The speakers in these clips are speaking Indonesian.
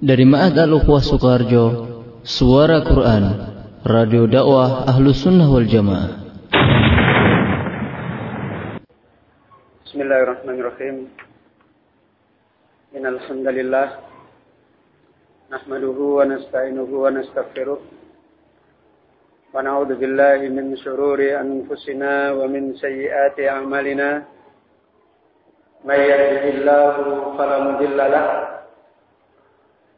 dari Ma'ad Al-Ukhwah Sukarjo, Suara Quran, Radio Dakwah Ahlus Sunnah Wal Jamaah. Bismillahirrahmanirrahim. Innal hamdalillah nahmaduhu wa nasta'inuhu wa nastaghfiruh wa na'udzu billahi min shururi anfusina wa min sayyiati a'malina may yahdihillahu fala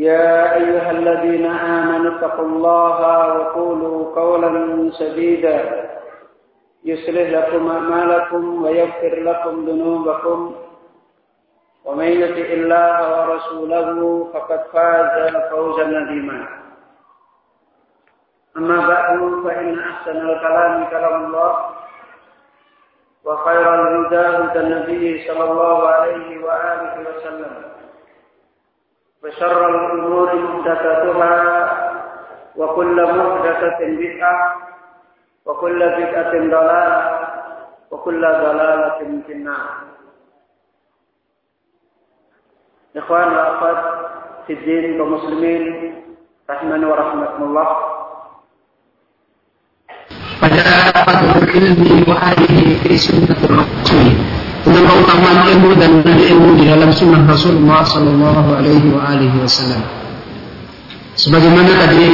يا أيها الذين آمنوا اتقوا الله وقولوا قولا سديدا يصلح لكم أعمالكم ويغفر لكم ذنوبكم. ومن يطع الله ورسوله فقد فاز فوزا عظيما. أما بعد فإن أحسن الكلام كلام الله وخير الهدى هدى النبي صلى الله عليه وآله وسلم. وشر الأمور محدثاتها وكل محدثة بدعة وكل بدعة ضلالة وكل ضلالة في النار. إخوان وأخوات في الدين ومسلمين رحمن ورحمة الله. fadlul ilmi wa alihi fi sunnatul rasul tentang keutamaan ilmu dan ilmu di dalam sunnah Rasulullah Sallallahu Alaihi Wasallam. Sebagaimana tadi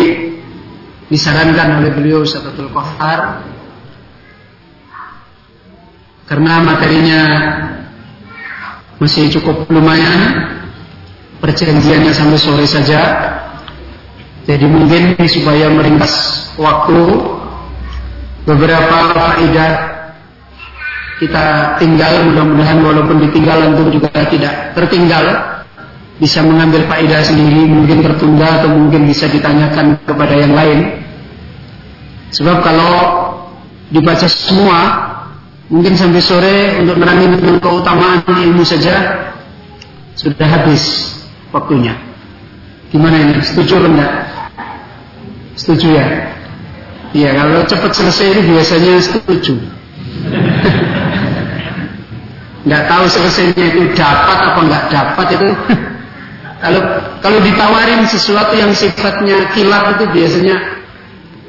disarankan oleh beliau Ustadzul Qahar karena materinya masih cukup lumayan perjanjiannya sampai sore saja jadi mungkin supaya meringkas waktu beberapa faedah kita tinggal mudah-mudahan walaupun ditinggal antum juga tidak tertinggal. Bisa mengambil faedah sendiri mungkin tertunda atau mungkin bisa ditanyakan kepada yang lain. Sebab kalau dibaca semua mungkin sampai sore untuk tentang keutamaan ilmu saja sudah habis waktunya. Gimana ini? Setuju atau enggak? Setuju ya? Iya, kalau cepat selesai ini biasanya setuju. nggak tahu selesainya itu dapat apa nggak dapat itu. kalau kalau ditawarin sesuatu yang sifatnya kilat itu biasanya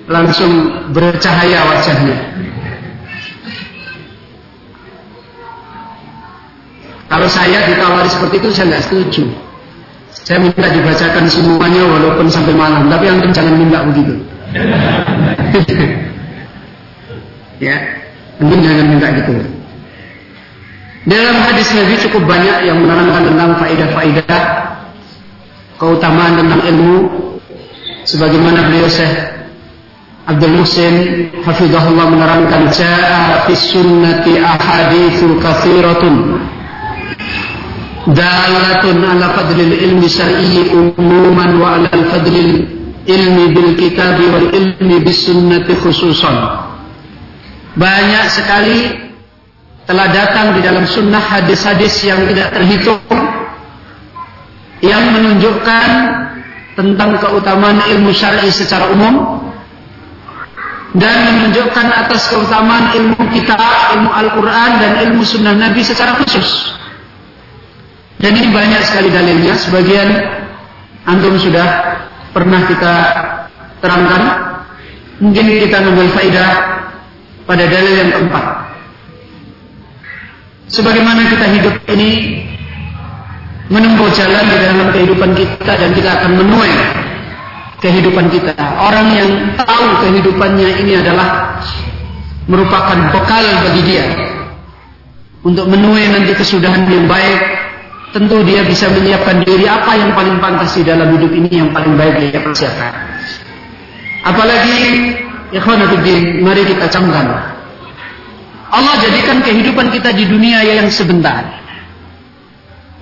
langsung bercahaya wajahnya. Kalau saya ditawari seperti itu saya nggak setuju. Saya minta dibacakan semuanya walaupun sampai malam, tapi yang jangan minta begitu. ya, mungkin jangan minta gitu. Dalam hadis Nabi cukup banyak yang menerangkan tentang faedah-faedah keutamaan tentang ilmu sebagaimana beliau Syekh Abdul Muhsin hafizahullah menerangkan jaa fi sunnati ahaditsu katsiratun dalatun ala fadlil ilmi syar'i umuman wa ala fadlil ilmi bil kitab wal ilmi bis sunnati khususan. Banyak sekali telah datang di dalam sunnah hadis-hadis yang tidak terhitung yang menunjukkan tentang keutamaan ilmu syar'i secara umum dan menunjukkan atas keutamaan ilmu kita, ilmu Al-Quran dan ilmu sunnah Nabi secara khusus. Dan ini banyak sekali dalilnya. Sebagian antum sudah pernah kita terangkan. Mungkin kita mengambil faidah pada dalil yang keempat. Sebagaimana kita hidup ini menempuh jalan di dalam kehidupan kita dan kita akan menuai kehidupan kita. Orang yang tahu kehidupannya ini adalah merupakan bekal bagi dia. untuk menuai nanti kesudahan yang baik, tentu dia bisa menyiapkan diri apa yang paling pantas di dalam hidup ini yang paling baik dia persiapkan. Apalagi ikhwanafiddin, mari kita camkan. Allah jadikan kehidupan kita di dunia yang sebentar.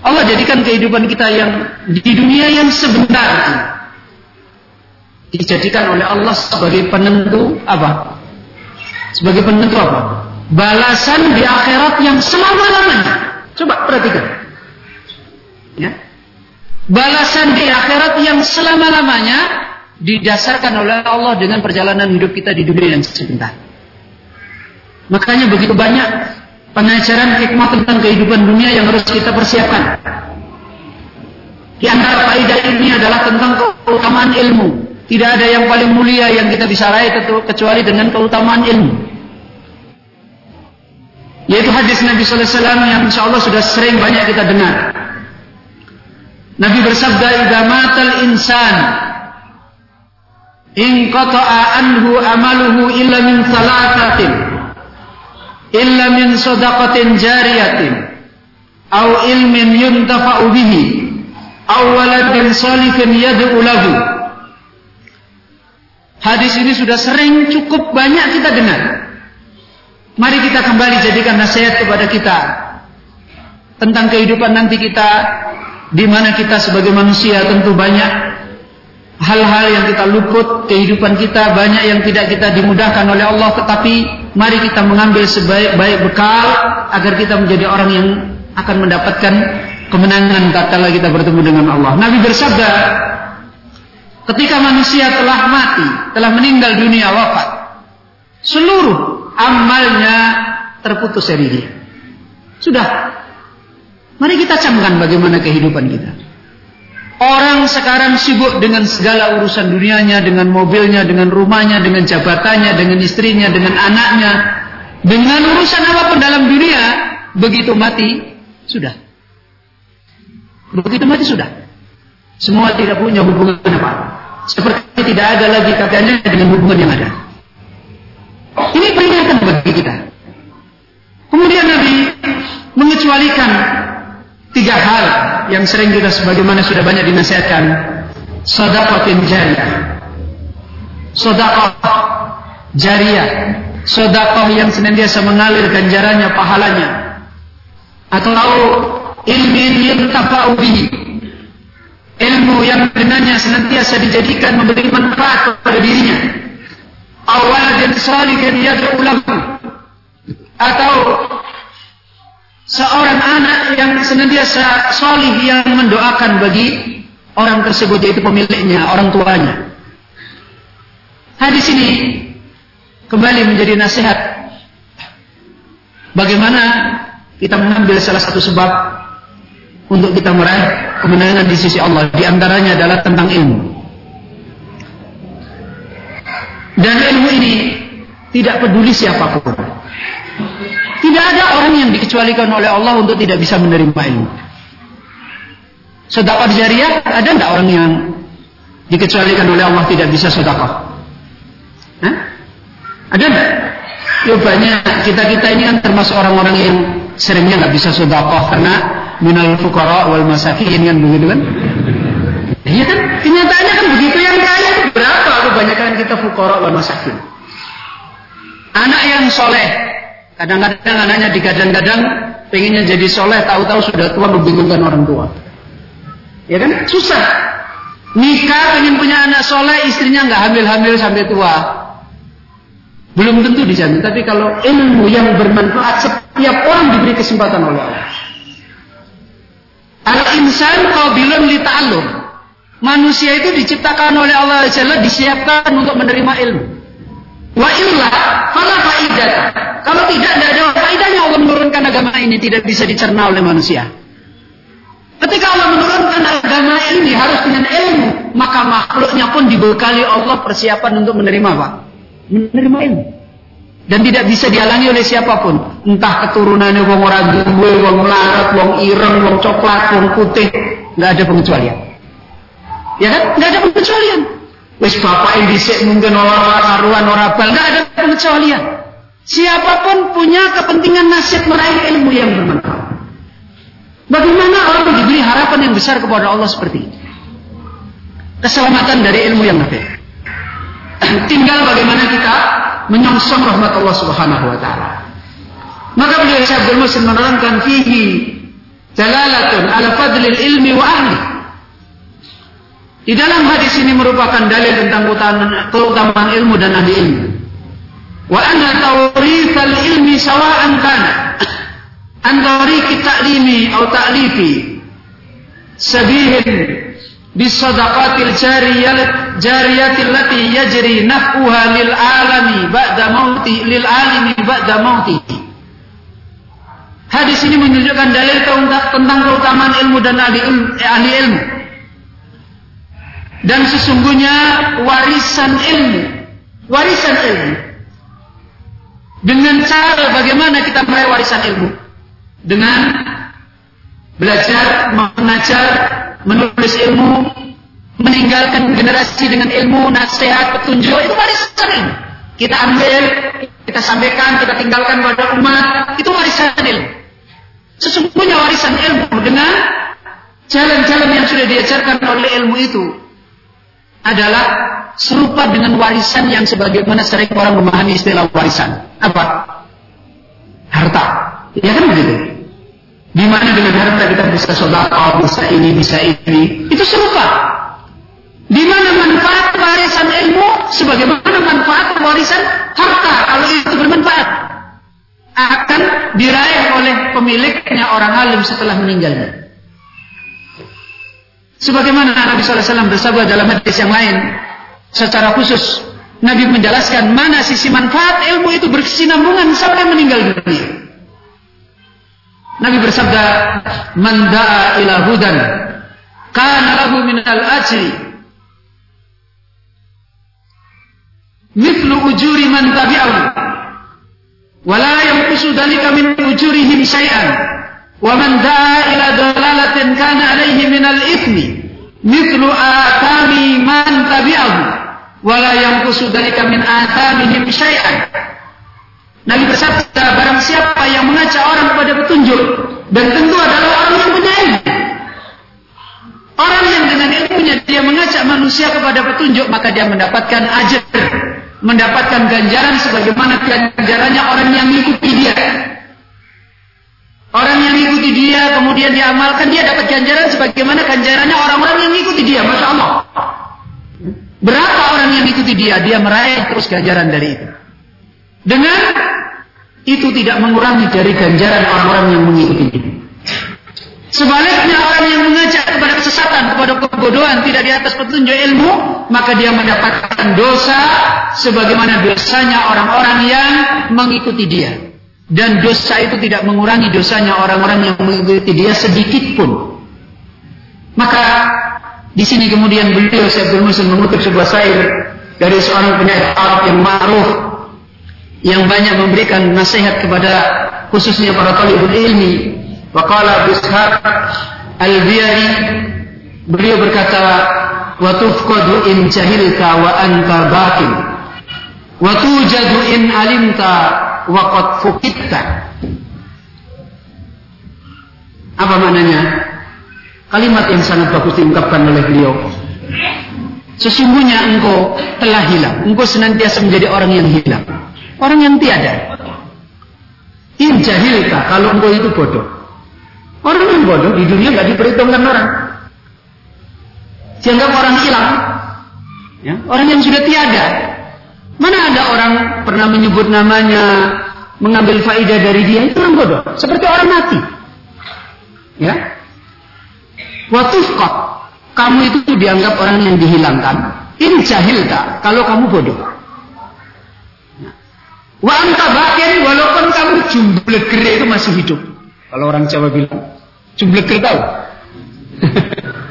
Allah jadikan kehidupan kita yang di dunia yang sebentar dijadikan oleh Allah sebagai penentu apa? Sebagai penentu apa? Balasan di akhirat yang selama-lamanya. Coba perhatikan. Ya. Balasan di akhirat yang selama-lamanya didasarkan oleh Allah dengan perjalanan hidup kita di dunia yang sebentar. Makanya begitu banyak pengajaran hikmah tentang kehidupan dunia yang harus kita persiapkan. Di antara faedah ini adalah tentang keutamaan ilmu. Tidak ada yang paling mulia yang kita bisa raih kecuali dengan keutamaan ilmu. Yaitu hadis Nabi Sallallahu Alaihi Wasallam yang insya Allah sudah sering banyak kita dengar. Nabi bersabda, "Idza matal insan, in qata'a anhu amaluhu illa min salatatin, illa min sadaqatin jariyatin, aw ilmin yuntafa'u bihi, aw waladin salifin yad'u lahu." Hadis ini sudah sering cukup banyak kita dengar. Mari kita kembali jadikan nasihat kepada kita tentang kehidupan nanti kita di mana kita sebagai manusia tentu banyak hal-hal yang kita luput kehidupan kita banyak yang tidak kita dimudahkan oleh Allah tetapi mari kita mengambil sebaik-baik bekal agar kita menjadi orang yang akan mendapatkan kemenangan tatkala kita bertemu dengan Allah. Nabi bersabda, ketika manusia telah mati, telah meninggal dunia wafat, seluruh amalnya terputus dari dia. Sudah. Mari kita camkan bagaimana kehidupan kita. Orang sekarang sibuk dengan segala urusan dunianya, dengan mobilnya, dengan rumahnya, dengan jabatannya, dengan istrinya, dengan anaknya, dengan urusan apa pun dalam dunia, begitu mati, sudah. Begitu mati sudah. Semua tidak punya hubungan apa. Seperti tidak ada lagi katanya dengan hubungan yang ada. Ini peringatan bagi kita. Kemudian Nabi mengecualikan tiga hal yang sering kita sebagaimana sudah banyak dinasihatkan. Sodakotin jariyah. Sodakoh jariyah. Sodakoh yang senantiasa mengalir ganjarannya, pahalanya. Atau ilmin yang bihi. Ilmu yang dengannya senantiasa dijadikan memberi manfaat kepada dirinya awaladin salihin yad'u atau seorang anak yang senantiasa solih yang mendoakan bagi orang tersebut yaitu pemiliknya, orang tuanya. Hadis ini kembali menjadi nasihat bagaimana kita mengambil salah satu sebab untuk kita meraih kemenangan di sisi Allah. Di antaranya adalah tentang ilmu. Dan ilmu ini tidak peduli siapa pun. Tidak ada orang yang dikecualikan oleh Allah untuk tidak bisa menerima ilmu. Sedekah jariah ada tidak orang yang dikecualikan oleh Allah tidak bisa sedekah? Ada enggak? Ya banyak kita-kita ini kan termasuk orang-orang yang seringnya nggak bisa sedekah karena minal fuqara wal masakin kan begitu kan? Iya kan? Kenyataannya kan begitu yang kaya berapa kebanyakan kita fukara wa masakin. Anak yang soleh, kadang-kadang anaknya digadang-gadang pengennya jadi soleh, tahu-tahu sudah tua membingungkan orang tua. Ya kan? Susah. Nikah ingin punya anak soleh, istrinya nggak hamil-hamil sampai tua. Belum tentu dijamin, tapi kalau ilmu yang bermanfaat setiap orang diberi kesempatan oleh Allah. Al-insan qabilun li ta'allum. Manusia itu diciptakan oleh Allah Jalla disiapkan untuk menerima ilmu. Wa illa fala faidah. Kalau tidak tidak ada faidahnya Allah menurunkan agama ini tidak bisa dicerna oleh manusia. Ketika Allah menurunkan agama ini harus dengan ilmu, maka makhluknya pun dibekali Allah persiapan untuk menerima apa? Menerima ilmu. Dan tidak bisa dihalangi oleh siapa pun. Entah keturunannya wong ora duwe, wong larat, wong ireng, wong coklat, wong putih, nggak ada pengecualian. Ya kan? Nggak ada pengecualian. Wis bapak disik mungkin orang karuan orang bal, nggak ada pengecualian. Siapa pun punya kepentingan nasib meraih ilmu yang bermanfaat. Bagaimana orang diberi harapan yang besar kepada Allah seperti ini? Keselamatan dari ilmu yang nafi. Tinggal bagaimana kita menyongsong rahmat Allah Subhanahu wa taala. Maka beliau Syekh Abdul Musin menerangkan fihi dalalatun ala fadlil ilmi wa ahli. Di dalam hadis ini merupakan dalil tentang keutamaan ilmu dan ahli ilmu. Wa anna tawrithal ilmi sawa'an kana an tariqi ta'limi atau ta'lifi sabihin bisadaqatil jariyat jariyatil lati yajri naf'uha lil alami ba'da mauti lil alimi ba'da mauti Hadis ini menunjukkan dalil tentang keutamaan ilmu dan ahli ilmu, eh, ahli ilmu. Dan sesungguhnya warisan ilmu, warisan ilmu. Dengan cara bagaimana kita meraih warisan ilmu? dengan belajar, mengajar, menulis ilmu, meninggalkan generasi dengan ilmu, nasihat, petunjuk, itu warisan ilmu. Kita ambil, kita sampaikan, kita tinggalkan kepada umat, itu warisan ilmu. Sesungguhnya warisan ilmu dengan jalan-jalan yang sudah diajarkan oleh ilmu itu adalah serupa dengan warisan yang sebagaimana sering orang memahami istilah warisan. Apa? Harta. Ya kan begitu? Di mana dengan harta kita bisa sodako, bisa ini, bisa ini. Itu serupa. Di mana manfaat warisan ilmu, sebagaimana manfaat warisan harta, kalau itu bermanfaat, akan diraih oleh pemiliknya orang alim setelah meninggalnya. Sebagaimana Nabi SAW bersabda dalam hadis yang lain, secara khusus Nabi menjelaskan mana sisi manfaat ilmu itu berkesinambungan sampai meninggal dunia. Nabi bersabda, "Man da'a ila hudan kana lahu min al-ajri mithlu ujuri man tabi'ahu wa la yanqusu dhalika min ujurihim da'a ila dalalatin kana alayhi min al-ithmi mithlu atami man tabi'ahu wa la yanqusu dhalika min atamihim syai'an Nabi bersabda, barang siapa yang mengajak orang kepada petunjuk, dan tentu adalah orang yang punya ilmu. Orang yang dengan ilmunya dia mengajak manusia kepada petunjuk, maka dia mendapatkan ajar, mendapatkan ganjaran sebagaimana ganjarannya orang yang mengikuti dia. Orang yang mengikuti dia, kemudian dia amalkan, dia dapat ganjaran sebagaimana ganjarannya orang-orang yang mengikuti dia. Masya Allah. Berapa orang yang mengikuti dia, dia meraih terus ganjaran dari itu. Dengan itu tidak mengurangi dari ganjaran orang-orang yang mengikuti Sebaliknya orang yang mengajak kepada kesesatan, kepada kebodohan, tidak di atas petunjuk ilmu, maka dia mendapatkan dosa sebagaimana dosanya orang-orang yang mengikuti dia. Dan dosa itu tidak mengurangi dosanya orang-orang yang mengikuti dia sedikit pun. Maka di sini kemudian beliau saya Muslim mengutip sebuah syair dari seorang penyair Arab yang ma'ruf yang banyak memberikan nasihat kepada khususnya para talibul ilmi. Waqala Bishaq Al-Biyari beliau berkata wa tufqadu in jahilta wa anta batin wa tujadu in alimta wa qad fukitta apa maknanya kalimat yang sangat bagus diungkapkan oleh beliau sesungguhnya engkau telah hilang engkau senantiasa menjadi orang yang hilang Orang yang tiada. In jahilka kalau engkau itu bodoh. Orang yang bodoh di dunia nggak diperhitungkan orang. Dianggap orang hilang. Ya, orang yang sudah tiada. Mana ada orang pernah menyebut namanya, mengambil faidah dari dia itu orang bodoh. Seperti orang mati. Ya. Watufqat. Kamu itu dianggap orang yang dihilangkan. In jahilka kalau kamu bodoh. Wa anta bakin walaupun kamu jumbleger itu masih hidup. Kalau orang Jawa bilang jumbleger tahu?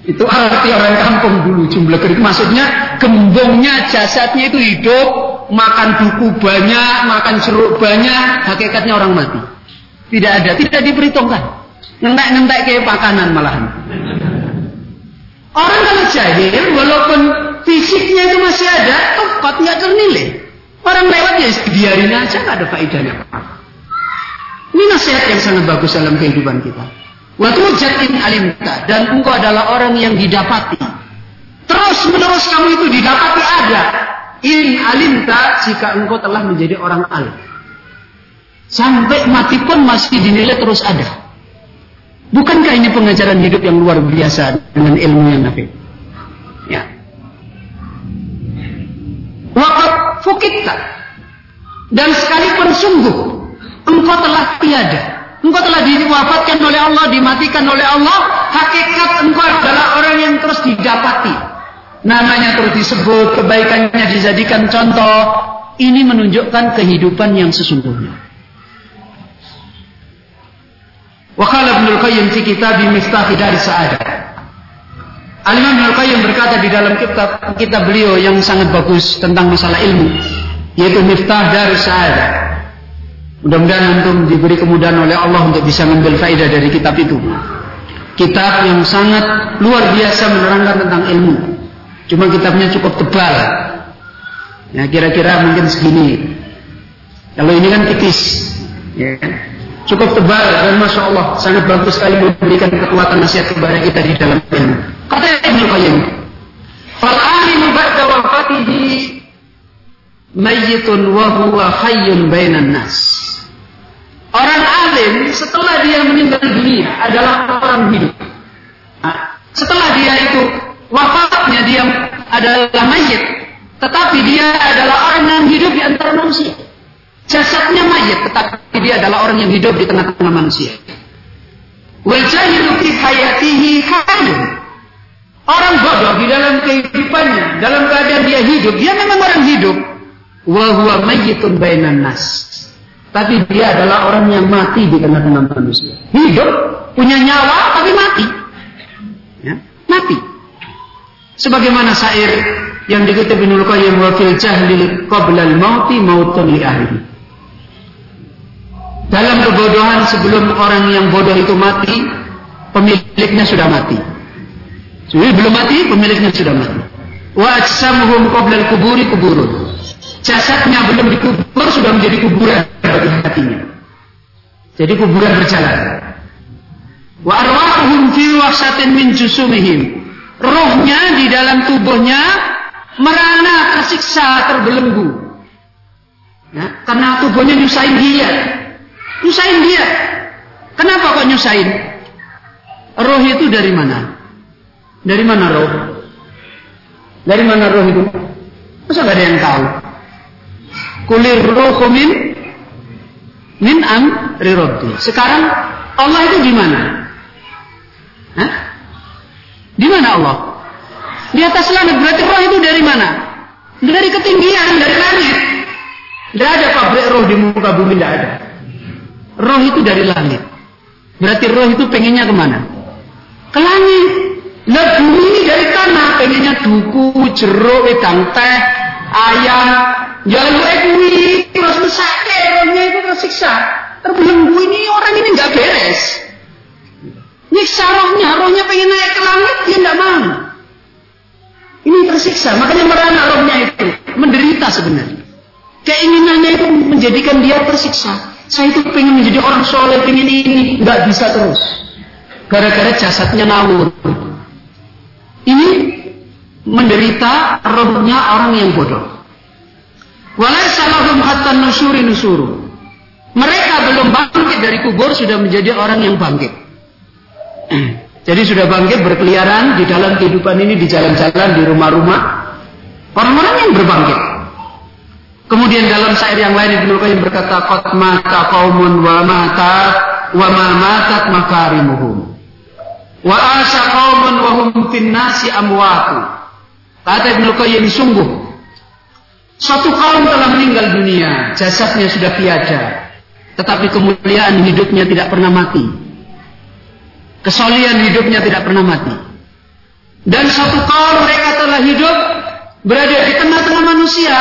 itu arti orang kampung dulu jumbleger itu maksudnya gembongnya jasadnya itu hidup, makan buku banyak, makan jeruk banyak, hakikatnya orang mati. Tidak ada, tidak diperhitungkan. Ngentek-ngentek kayak makanan malahan. Orang kalau jahil, walaupun fisiknya itu masih ada, tepat nggak ternilai. Orang lewat ya biarin aja nggak ada faedahnya. Ini nasihat yang sangat bagus dalam kehidupan kita. Waktu jatin alimta dan engkau adalah orang yang didapati. Terus menerus kamu itu didapati ada. In alimta jika engkau telah menjadi orang alim. Sampai mati pun masih dinilai terus ada. Bukankah ini pengajaran hidup yang luar biasa dengan ilmu yang nafi? Ya. Wakat fukita. Dan sekalipun sungguh engkau telah tiada. Engkau telah diwafatkan oleh Allah, dimatikan oleh Allah. Hakikat engkau adalah orang yang terus didapati. Namanya terus disebut, kebaikannya dijadikan contoh. Ini menunjukkan kehidupan yang sesungguhnya. Wa qala Ibnu Qayyim fi kitab Miftah Dar Sa'adah. Al-Imam Ibnu Qayyim berkata di dalam kitab kitab beliau yang sangat bagus tentang masalah ilmu yaitu Miftah Dar Sa'adah. Mudah-mudahan antum diberi kemudahan oleh Allah untuk bisa mengambil faedah dari kitab itu. Kitab yang sangat luar biasa menerangkan tentang ilmu. Cuma kitabnya cukup tebal. Ya kira-kira mungkin segini. Kalau ini kan tipis. Ya cukup tebal dan masya Allah sangat bagus sekali memberikan kekuatan nasihat kepada kita di dalam ilmu. Kata Ibnu Qayyim, "Fal alimu ba'da wafatihi mayyitun wa huwa hayyun bainan nas." Orang alim setelah dia meninggal dunia adalah orang hidup. Nah, setelah dia itu wafatnya dia adalah mayit, tetapi dia adalah orang yang hidup di antara manusia. Jasadnya mayat, tetapi dia adalah orang yang hidup di tengah-tengah manusia. Fi hayatihi hayyun. Orang bodoh di dalam kehidupannya, dalam keadaan dia hidup, dia memang orang hidup. Wa huwa mayyitun bainan nas. Tapi dia adalah orang yang mati di tengah-tengah manusia. Hidup, punya nyawa, tapi mati. Ya, mati. Sebagaimana syair yang dikutip Ibnu Qayyim wa fil jahli qabla al-mauti mautun li ahlihi. Dalam kebodohan sebelum orang yang bodoh itu mati, pemiliknya sudah mati. Jadi belum mati, pemiliknya sudah mati. Wa ajsamuhum qabla kuburi kuburun. Jasadnya belum dikubur sudah menjadi kuburan bagi hatinya. Jadi kuburan berjalan. Wa arwahuhum fi wahsatin min jusumihim. Rohnya di dalam tubuhnya merana tersiksa terbelenggu. Ya, karena tubuhnya nyusahin dia. Nyusahin dia. Kenapa kok nyusahin? Roh itu dari mana? Dari mana roh? Dari mana roh itu? Masa gak ada yang tahu? Kulir roh min min am rirobdi. Sekarang Allah itu di mana? Di mana Allah? Di atas langit. Berarti roh itu dari mana? Dari ketinggian, dari langit. Tidak ada pabrik roh di muka bumi, tidak ada. Roh itu dari langit. Berarti roh itu pengennya ke mana? Ke langit. Nah bumi dari tanah. Pengennya duku, jeruk, wedang teh, ayam. Jalan gue terus mesake rohnya itu tersiksa. Terbelenggu ini orang ini nggak beres. Nyiksa rohnya, rohnya pengen naik ke langit, dia nggak mau. Ini tersiksa, makanya merana rohnya itu menderita sebenarnya. Keinginannya itu menjadikan dia tersiksa. Saya itu pengen menjadi orang soleh, pengen ini, nggak bisa terus. Gara-gara jasadnya ngawur. Ini menderita rohnya orang yang bodoh. Walaysa hatta nusuri nusuru. Mereka belum bangkit dari kubur sudah menjadi orang yang bangkit. Jadi sudah bangkit berkeliaran di dalam kehidupan ini di jalan-jalan di rumah-rumah. Orang-orang yang berbangkit. Kemudian dalam syair yang lain Ibnu Qayyim berkata qad mata qaumun wa mata wa ma matat makarimuhum. Wa asya qaumun wa hum fin nasi amwatu. Kata Ibnu Qayyim sungguh suatu kaum telah meninggal dunia, jasadnya sudah tiada, tetapi kemuliaan hidupnya tidak pernah mati. Kesolian hidupnya tidak pernah mati. Dan suatu kaum mereka telah hidup berada di tengah-tengah manusia,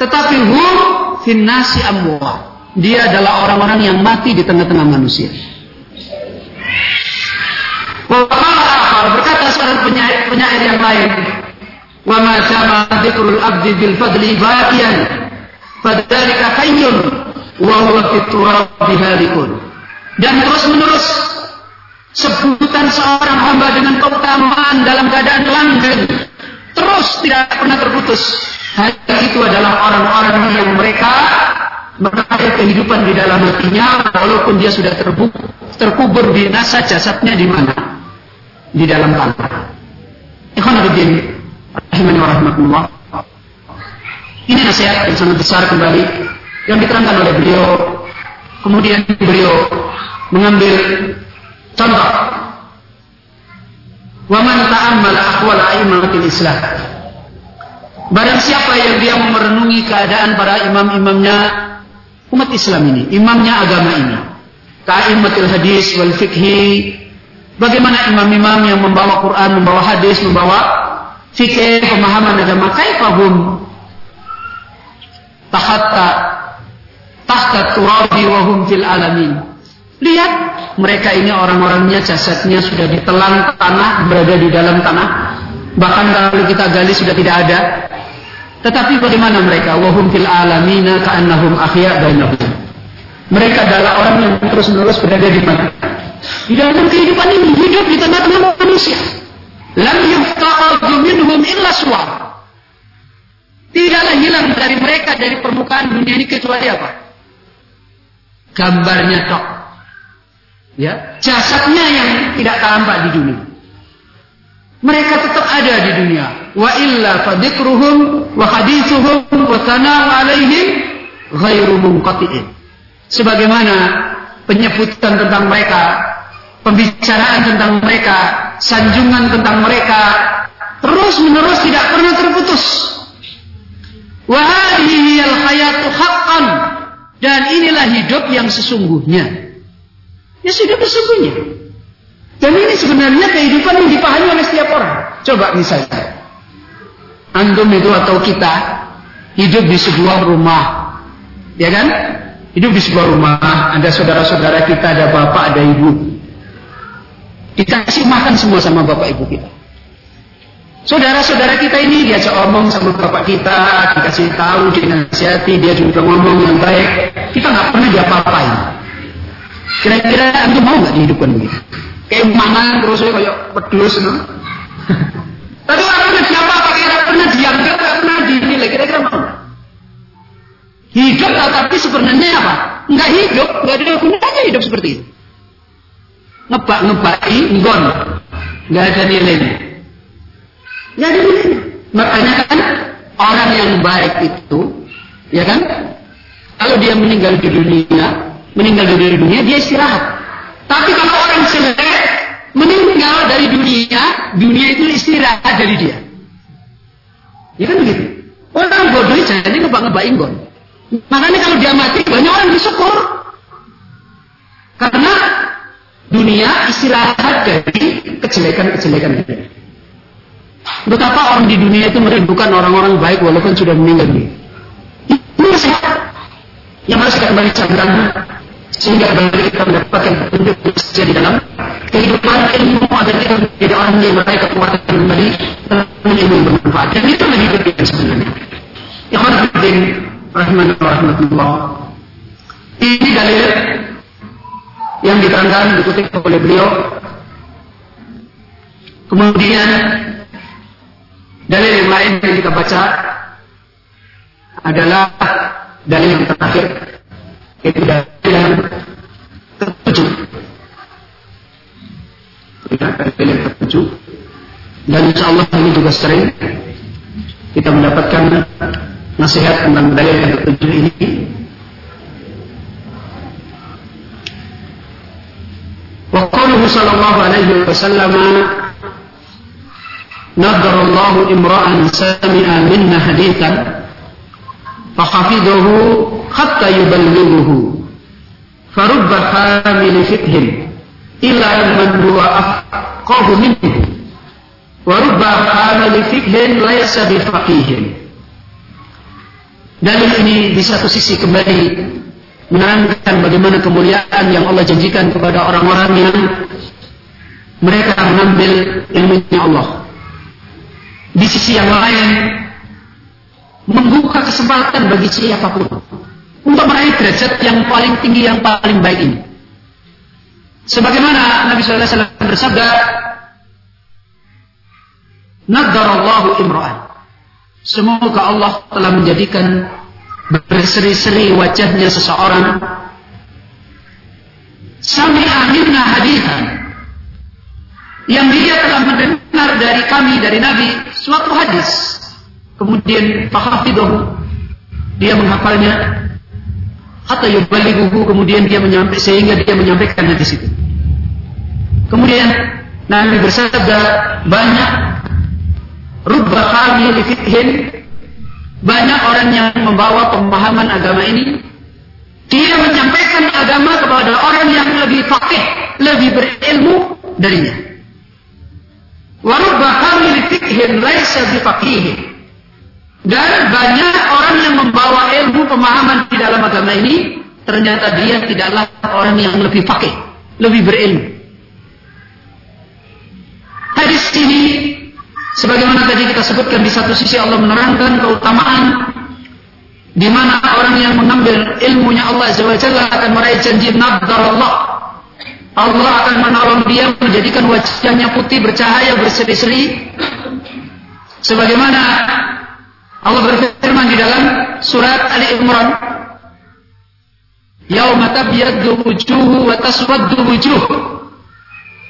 tetapi hum finnasi amwa. Dia adalah orang-orang yang mati di tengah-tengah manusia. berkata seorang penyair, penyair yang lain, wa ma jama dzikrul abdi bil fadli hayyun wa huwa fi halikun. Dan terus menerus sebutan seorang hamba dengan keutamaan dalam keadaan langgeng terus tidak pernah terputus. Hanya itu adalah orang-orang yang mereka mengalir kehidupan di dalam hatinya walaupun dia sudah terkubur di nasa jasadnya di mana? Di dalam tanah. Ikhwan rahimani wa rahmatullah. Ini nasihat yang sangat besar kembali yang diterangkan oleh beliau. Kemudian beliau mengambil contoh. Waman ta'ammal ahwal a'immatil Islam. Barang siapa yang dia merenungi keadaan para imam-imamnya umat Islam ini, imamnya agama ini. Ka'immatil hadis wal fikhi. Bagaimana imam-imam yang membawa Quran, membawa hadis, membawa fikih, pemahaman agama. Kaifahum tahatta tahta turabi wa hum fil alamin. Lihat, mereka ini orang-orangnya jasadnya sudah ditelan tanah, berada di dalam tanah. Bahkan kalau kita gali sudah tidak ada. Tetapi bagaimana mereka? Wahum fil alamina ka'annahum ahya bainahum. Mereka adalah orang yang terus-menerus berada di mana? Di dalam kehidupan ini, hidup di tengah-tengah manusia. Lam yufta'adu minhum illa suar. Tidaklah hilang dari mereka dari permukaan dunia ini kecuali apa? Gambarnya tok. Ya, jasadnya yang tidak tampak di dunia. Mereka tetap ada di dunia. Wa illa fadikruhum wa hadithuhum wa sana'u alaihim ghairu munqati'in. Sebagaimana penyebutan tentang mereka, pembicaraan tentang mereka, sanjungan tentang mereka terus menerus tidak pernah terputus. Dan inilah hidup yang sesungguhnya. Ya sudah sesungguhnya. Dan ini sebenarnya kehidupan yang dipahami oleh setiap orang. Coba misalnya. Antum itu atau kita hidup di sebuah rumah. Ya kan? Hidup di sebuah rumah. Ada saudara-saudara kita, ada bapak, ada ibu. Dikasih makan semua sama bapak ibu kita. Saudara-saudara kita ini diajak omong sama bapak kita, dikasih tahu, dinasihati, dia juga ngomong yang baik. Kita nggak pernah diapa-apain. Kira-kira antum mau nggak dihidupkan begitu? Kayak mangan terus kayak pedus, no? Tapi orang yang siapa apa kira pernah dianggap, nggak pernah dinilai, kira-kira mau? Hidup tapi sebenarnya apa? Nggak hidup, nggak ada gunanya hidup seperti itu. Ngebak-ngebaki, ngon. Nggak ada nilainya. Nggak ada nilainya. Makanya kan orang yang baik itu, ya kan? Kalau dia meninggal di dunia, meninggal dari dunia, dia istirahat. Tapi kalau orang jelek meninggal dari dunia, dunia itu istirahat dari dia. Ya kan begitu. Orang bodoh jadi ngebak-ngebakin gon. Makanya kalau dia mati, banyak orang bersyukur. Karena dunia istirahat dari kejelekan-kejelekan itu. Betapa orang di dunia itu merindukan orang-orang baik walaupun sudah meninggal. Ini nasihat yang harus kita kembali camkan sehingga kembali kita mendapatkan petunjuk di dalam kehidupan ilmu agar kita menjadi orang yang meraih kekuatan kembali ilmu bermanfaat. Dan itu lebih penting sebenarnya. Ikhwan Rahman rahmatullah. Ini dalil yang diterangkan dikutip oleh beliau. Kemudian dalil yang lain yang kita baca adalah dalil yang terakhir yaitu dalil yang ketujuh. Ya, dalil yang ketujuh. Dan insya Allah ini juga sering kita mendapatkan nasihat tentang dalil yang ketujuh ini وقوله صلى الله عليه وسلم نظر الله امرأ سمع منا حديثا فحفظه حتى يبلغه فرب حامل فقه إلى من هو أفقه منه ورب حامل فقه ليس بفقيه Dalil ini di satu sisi kembali menerangkan bagaimana kemuliaan yang Allah janjikan kepada orang-orang yang mereka mengambil ilmunya Allah. Di sisi yang lain, membuka kesempatan bagi siapa pun untuk meraih derajat yang paling tinggi yang paling baik ini. Sebagaimana Nabi Wasallam bersabda, Nadarallahu imra'an. Semoga Allah telah menjadikan berseri-seri wajahnya seseorang. Sami'a minna hadithan yang dia telah mendengar dari kami dari Nabi suatu hadis. Kemudian fahafidahu dia menghafalnya. Atau yubalighuhu kemudian dia menyampaikan sehingga dia menyampaikan hadis itu. Kemudian Nabi bersabda banyak rubba khamil fikhin banyak orang yang membawa pemahaman agama ini dia menyampaikan agama kepada orang yang lebih fakih, lebih berilmu darinya. Bifaqihin. Dan banyak orang yang membawa ilmu pemahaman di dalam agama ini, ternyata dia tidaklah orang yang lebih fakih, lebih berilmu. Hadis ini, sebagaimana tadi kita sebutkan di satu sisi Allah menerangkan keutamaan di mana orang yang mengambil ilmunya Allah Jalla akan meraih janji nabdar Allah. Allah akan menolong dia menjadikan wajahnya putih bercahaya berseri-seri. Sebagaimana Allah berfirman di dalam surat Ali Imran, "Yauma tabyaddu wujuhu wa taswaddu wujuh."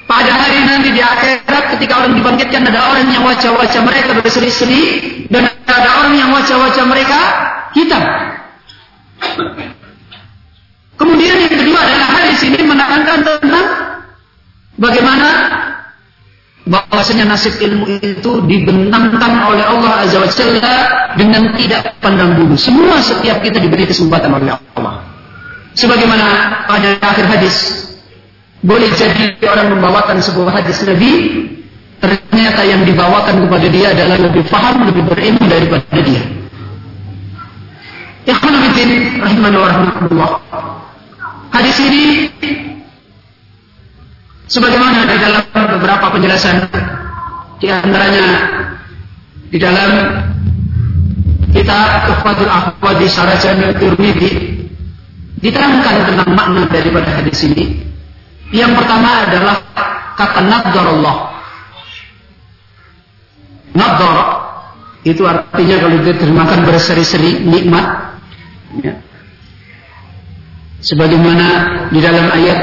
Pada hari nanti di akhirat ketika orang dibangkitkan ada orang yang wajah-wajah mereka berseri-seri dan ada orang yang wajah-wajah mereka hitam. Kemudian yang kedua adalah hadis ini menerangkan tentang bagaimana bahwasanya nasib ilmu itu dibentangkan oleh Allah Azza wa Jalla dengan tidak pandang bulu. Semua setiap kita diberi kesempatan oleh Allah. Sebagaimana pada akhir hadis, boleh jadi orang membawakan sebuah hadis Nabi, ternyata yang dibawakan kepada dia adalah lebih paham, lebih berilmu daripada dia. Ikhwanuddin rahimahullah. Hadis ini Sebagaimana di dalam beberapa penjelasan di antaranya di dalam kitab Tuhfatul Ahwadi Sarajana Tirmidzi diterangkan tentang makna daripada hadis ini. Yang pertama adalah kata nadhar Allah. Nadhar itu artinya kalau diterjemahkan berseri-seri nikmat. Ya. Sebagaimana di dalam ayat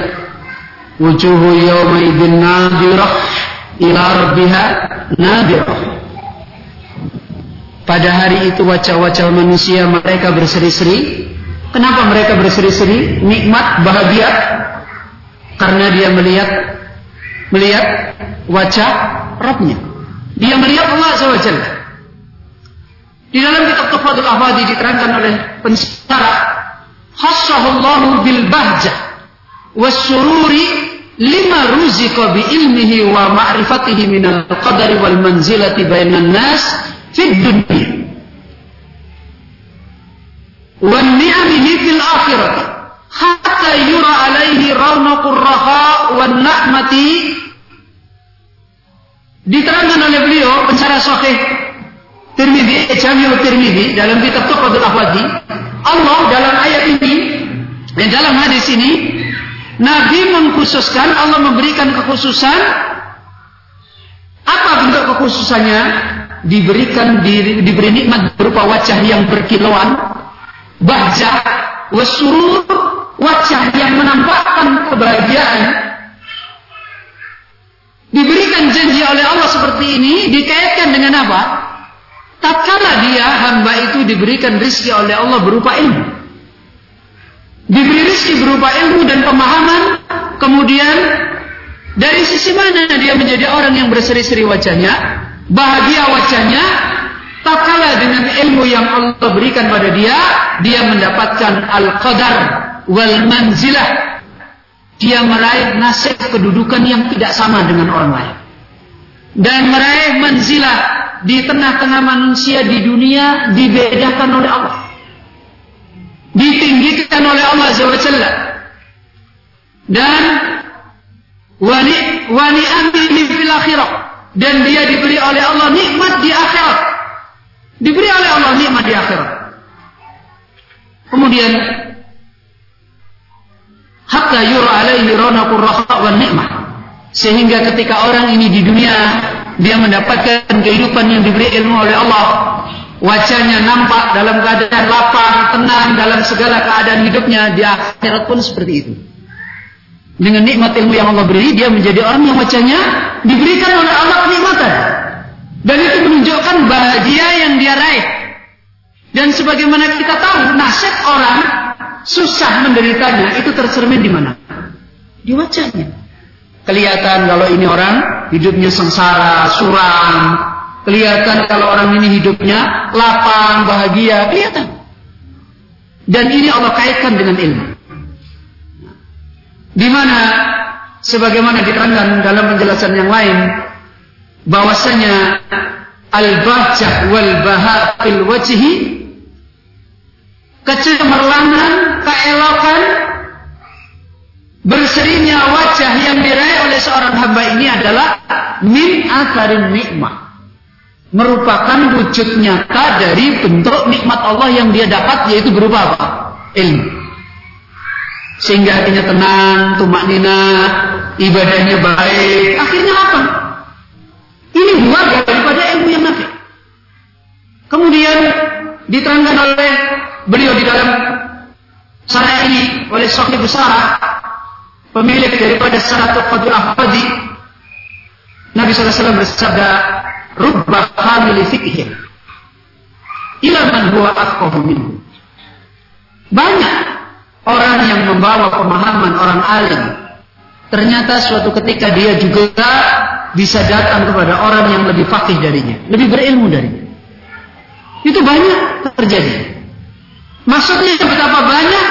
wujuhu yawma idin nadirah ila rabbiha nadirah pada hari itu wajah-wajah manusia mereka berseri-seri kenapa mereka berseri-seri nikmat bahagia karena dia melihat melihat wajah Rabbnya. Dia melihat Allah SWT di dalam kitab Tufatul Afadi diterangkan oleh pensara khassahullahu bil bahjah wasururi lima ruzika bi ilmihi wa ma'rifatihi minal qadari wal manzilati bainan nas fid dunya. Wa ni'amihi fil akhirati hatta yura alaihi raunaqur raha wan na'mati diterangkan oleh beliau pencara sahih Tirmidzi Jami'ul Tirmidzi dalam kitab Tuhfatul Ahwadi Allah dalam ayat ini dan dalam hadis ini Nabi mengkhususkan, Allah memberikan kekhususan. Apa bentuk kekhususannya? Diberikan di, diberi nikmat berupa wajah yang berkilauan, bahjah, wasurur, wajah yang menampakkan kebahagiaan. Diberikan janji oleh Allah seperti ini dikaitkan dengan apa? Tatkala dia hamba itu diberikan rizki oleh Allah berupa ilmu diberi rezeki berupa ilmu dan pemahaman, kemudian dari sisi mana dia menjadi orang yang berseri-seri wajahnya, bahagia wajahnya, tak kalah dengan ilmu yang Allah berikan pada dia, dia mendapatkan al-qadar wal manzilah. Dia meraih nasib kedudukan yang tidak sama dengan orang lain. Dan meraih manzilah di tengah-tengah manusia di dunia dibedakan oleh Allah ditinggikan oleh Allah Subhanahu dan wani wani amini fil akhirah dan dia diberi oleh Allah nikmat di akhirat Diberi oleh Allah nikmat di akhirat. Kemudian hatta yura alaihi ranaqur raha wan nikmah. Sehingga ketika orang ini di dunia dia mendapatkan kehidupan yang diberi ilmu oleh Allah, wajahnya nampak dalam keadaan lapang, tenang dalam segala keadaan hidupnya di akhirat pun seperti itu. Dengan nikmat ilmu yang Allah beri, dia menjadi orang yang wajahnya diberikan oleh Allah kenikmatan. Dan itu menunjukkan bahagia yang dia raih. Dan sebagaimana kita tahu, nasib orang susah menderitanya itu tercermin di mana? Di wajahnya. Kelihatan kalau ini orang hidupnya sengsara, suram. Kelihatan kalau orang ini hidupnya lapang, bahagia. Kelihatan. Dan ini Allah kaitkan dengan ilmu. Di mana sebagaimana diterangkan dalam penjelasan yang lain bahwasanya al-bahjah wal baha'il wajhi kecemerlangan, keelokan, berserinya wajah yang diraih oleh seorang hamba ini adalah min atharin nikmah. Merupakan wujud nyata dari bentuk nikmat Allah yang dia dapat yaitu berupa apa? Ilmu. Sehingga hatinya tenang, tumak nina, ibadahnya baik. Akhirnya apa? Ini buah daripada ilmu yang nafi. Kemudian diterangkan oleh beliau di dalam sana ini oleh Sahih Busara pemilik daripada Sanatul Fadul Ahfadi Nabi SAW bersabda rubba hamili fikih ila man huwa afqahu minhu. Banyak orang yang membawa pemahaman orang alim. Ternyata suatu ketika dia juga bisa datang kepada orang yang lebih fakih darinya lebih berilmu darinya. Itu banyak terjadi Maksudnya betapa banyak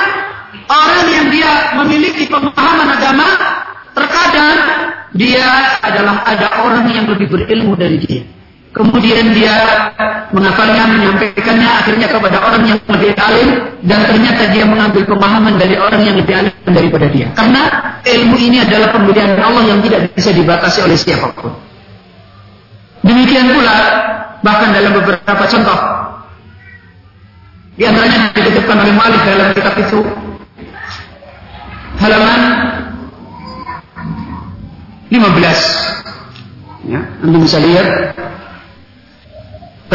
orang yang dia memiliki pemahaman agama, terkadang dia adalah ada orang yang lebih berilmu dari dia. Kemudian dia menghafalnya, menyampaikannya akhirnya kepada orang yang lebih alim dan ternyata dia mengambil pemahaman dari orang yang lebih alim daripada dia. Karena ilmu ini adalah pemberian Allah yang tidak bisa dibatasi oleh siapa pun. Demikian pula bahkan dalam beberapa contoh di antaranya ditutupkan oleh Malik dalam kitab itu halaman 15. Ya, Anda bisa lihat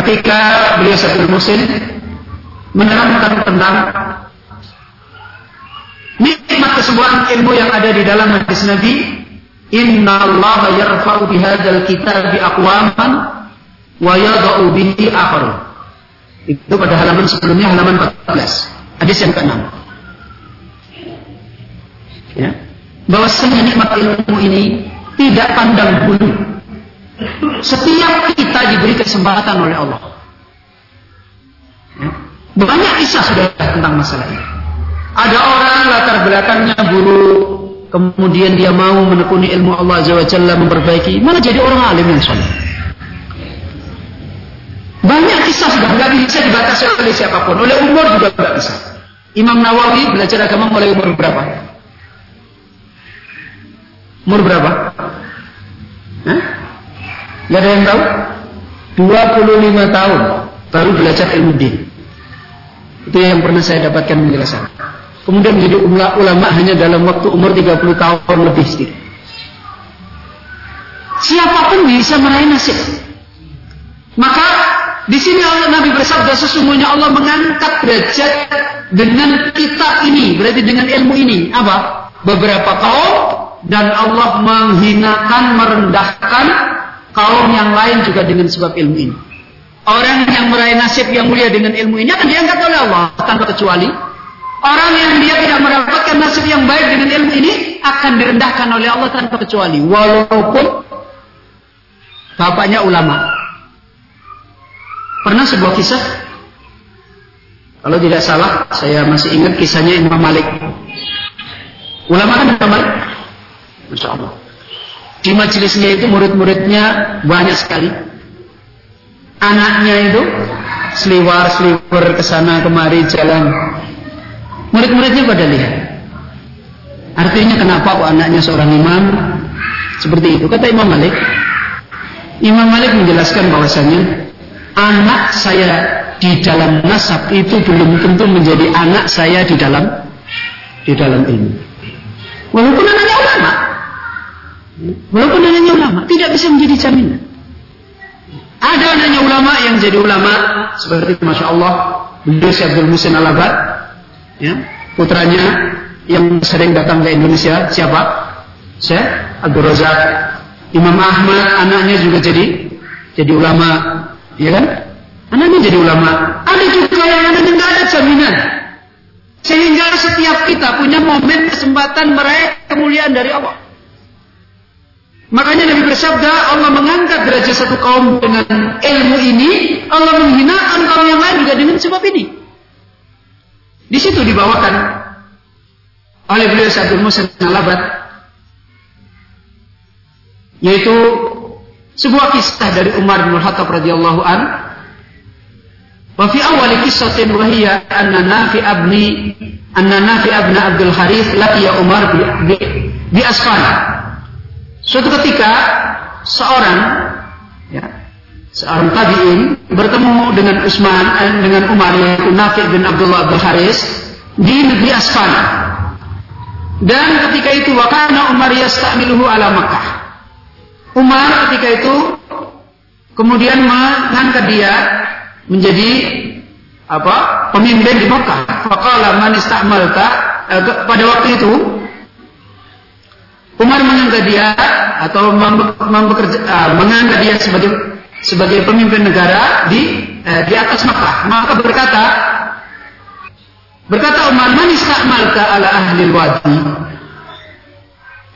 ketika beliau satu Muslim menerangkan tentang nikmat kesembuhan ilmu yang ada di dalam hadis Nabi Inna Allah yarfa'u bihadzal kitabi aqwaman wa yada'u bihi akharin itu pada halaman sebelumnya halaman 14. Hadis yang ke-6. Ya. Bahwasanya nikmat ilmu ini tidak pandang bulu. Setiap kita diberi kesempatan oleh Allah. Ya. Banyak kisah sudah tentang masalah ini. Ada orang latar belakangnya buruk, kemudian dia mau menekuni ilmu Allah Azza wa Jalla memperbaiki, malah jadi orang alim yang soleh. Banyak kisah sudah nggak bisa dibatasi oleh siapa pun. Oleh umur juga nggak bisa. Imam Nawawi belajar agama mulai umur berapa? Umur berapa? Hah? Gak ada yang tahu? 25 tahun baru belajar ilmu din. Itu yang pernah saya dapatkan penjelasan. Kemudian menjadi ulama hanya dalam waktu umur 30 tahun lebih sedikit. Siapa pun bisa meraih nasib. Maka di sini Allah Nabi bersabda sesungguhnya Allah mengangkat derajat dengan kitab ini, berarti dengan ilmu ini. Apa? Beberapa kaum dan Allah menghinakan, merendahkan kaum yang lain juga dengan sebab ilmu ini. Orang yang meraih nasib yang mulia dengan ilmu ini akan diangkat oleh Allah tanpa kecuali. Orang yang dia tidak mendapatkan nasib yang baik dengan ilmu ini akan direndahkan oleh Allah tanpa kecuali. Walaupun bapaknya ulama. Pernah sebuah kisah kalau tidak salah saya masih ingat kisahnya Imam Malik. Ulama kan Imam Malik? Masya Allah. Di majelisnya itu murid-muridnya banyak sekali. Anaknya itu seliwar-seliwar ke sana kemari jalan. Murid-muridnya pada lihat. Artinya kenapa kok anaknya seorang imam seperti itu? Kata Imam Malik. Imam Malik menjelaskan bahwasanya anak saya di dalam nasab itu belum tentu menjadi anak saya di dalam di dalam ilmu. Walaupun anaknya ulama, walaupun anaknya ulama, tidak bisa menjadi jaminan. Ada anaknya ulama yang jadi ulama seperti masya Allah beliau Abdul Musin Al ya, putranya yang sering datang ke Indonesia siapa? Syekh Abdul Razak. Imam Ahmad anaknya juga jadi jadi ulama, ya kan? Anaknya jadi ulama. Ada juga yang anaknya nggak ada jaminan. Sehingga setiap kita punya momen kesempatan meraih kemuliaan dari Allah. Makanya Nabi bersabda, Allah mengangkat derajat satu kaum dengan ilmu ini, Allah menghinakan kaum yang lain juga dengan sebab ini. Di situ dibawakan oleh beliau Abdul Musa Nalabat yaitu sebuah kisah dari Umar bin Khattab radhiyallahu an. Wa fi awal kissatin wa hiya anna Nafi abni anna Nafi abna Abdul Harith laqiya Umar bi, bi, bi suatu ketika seorang ya, seorang tabi'in bertemu dengan Utsman eh, dengan Umar yaitu Nafi bin Abdullah Abdul Harith di negeri Asfan dan ketika itu wakana Umar yastamiluhu ala Makkah. Umar ketika itu kemudian mengangkat dia menjadi apa? pemimpin di Makkah. Faqala man istamalta eh, pada waktu itu Umar mengangkat dia atau uh, mengangkat dia sebagai sebagai pemimpin negara di uh, di atas Makkah. Maka berkata, Berkata Umar, "Man ista'malka ala ahli wadi?"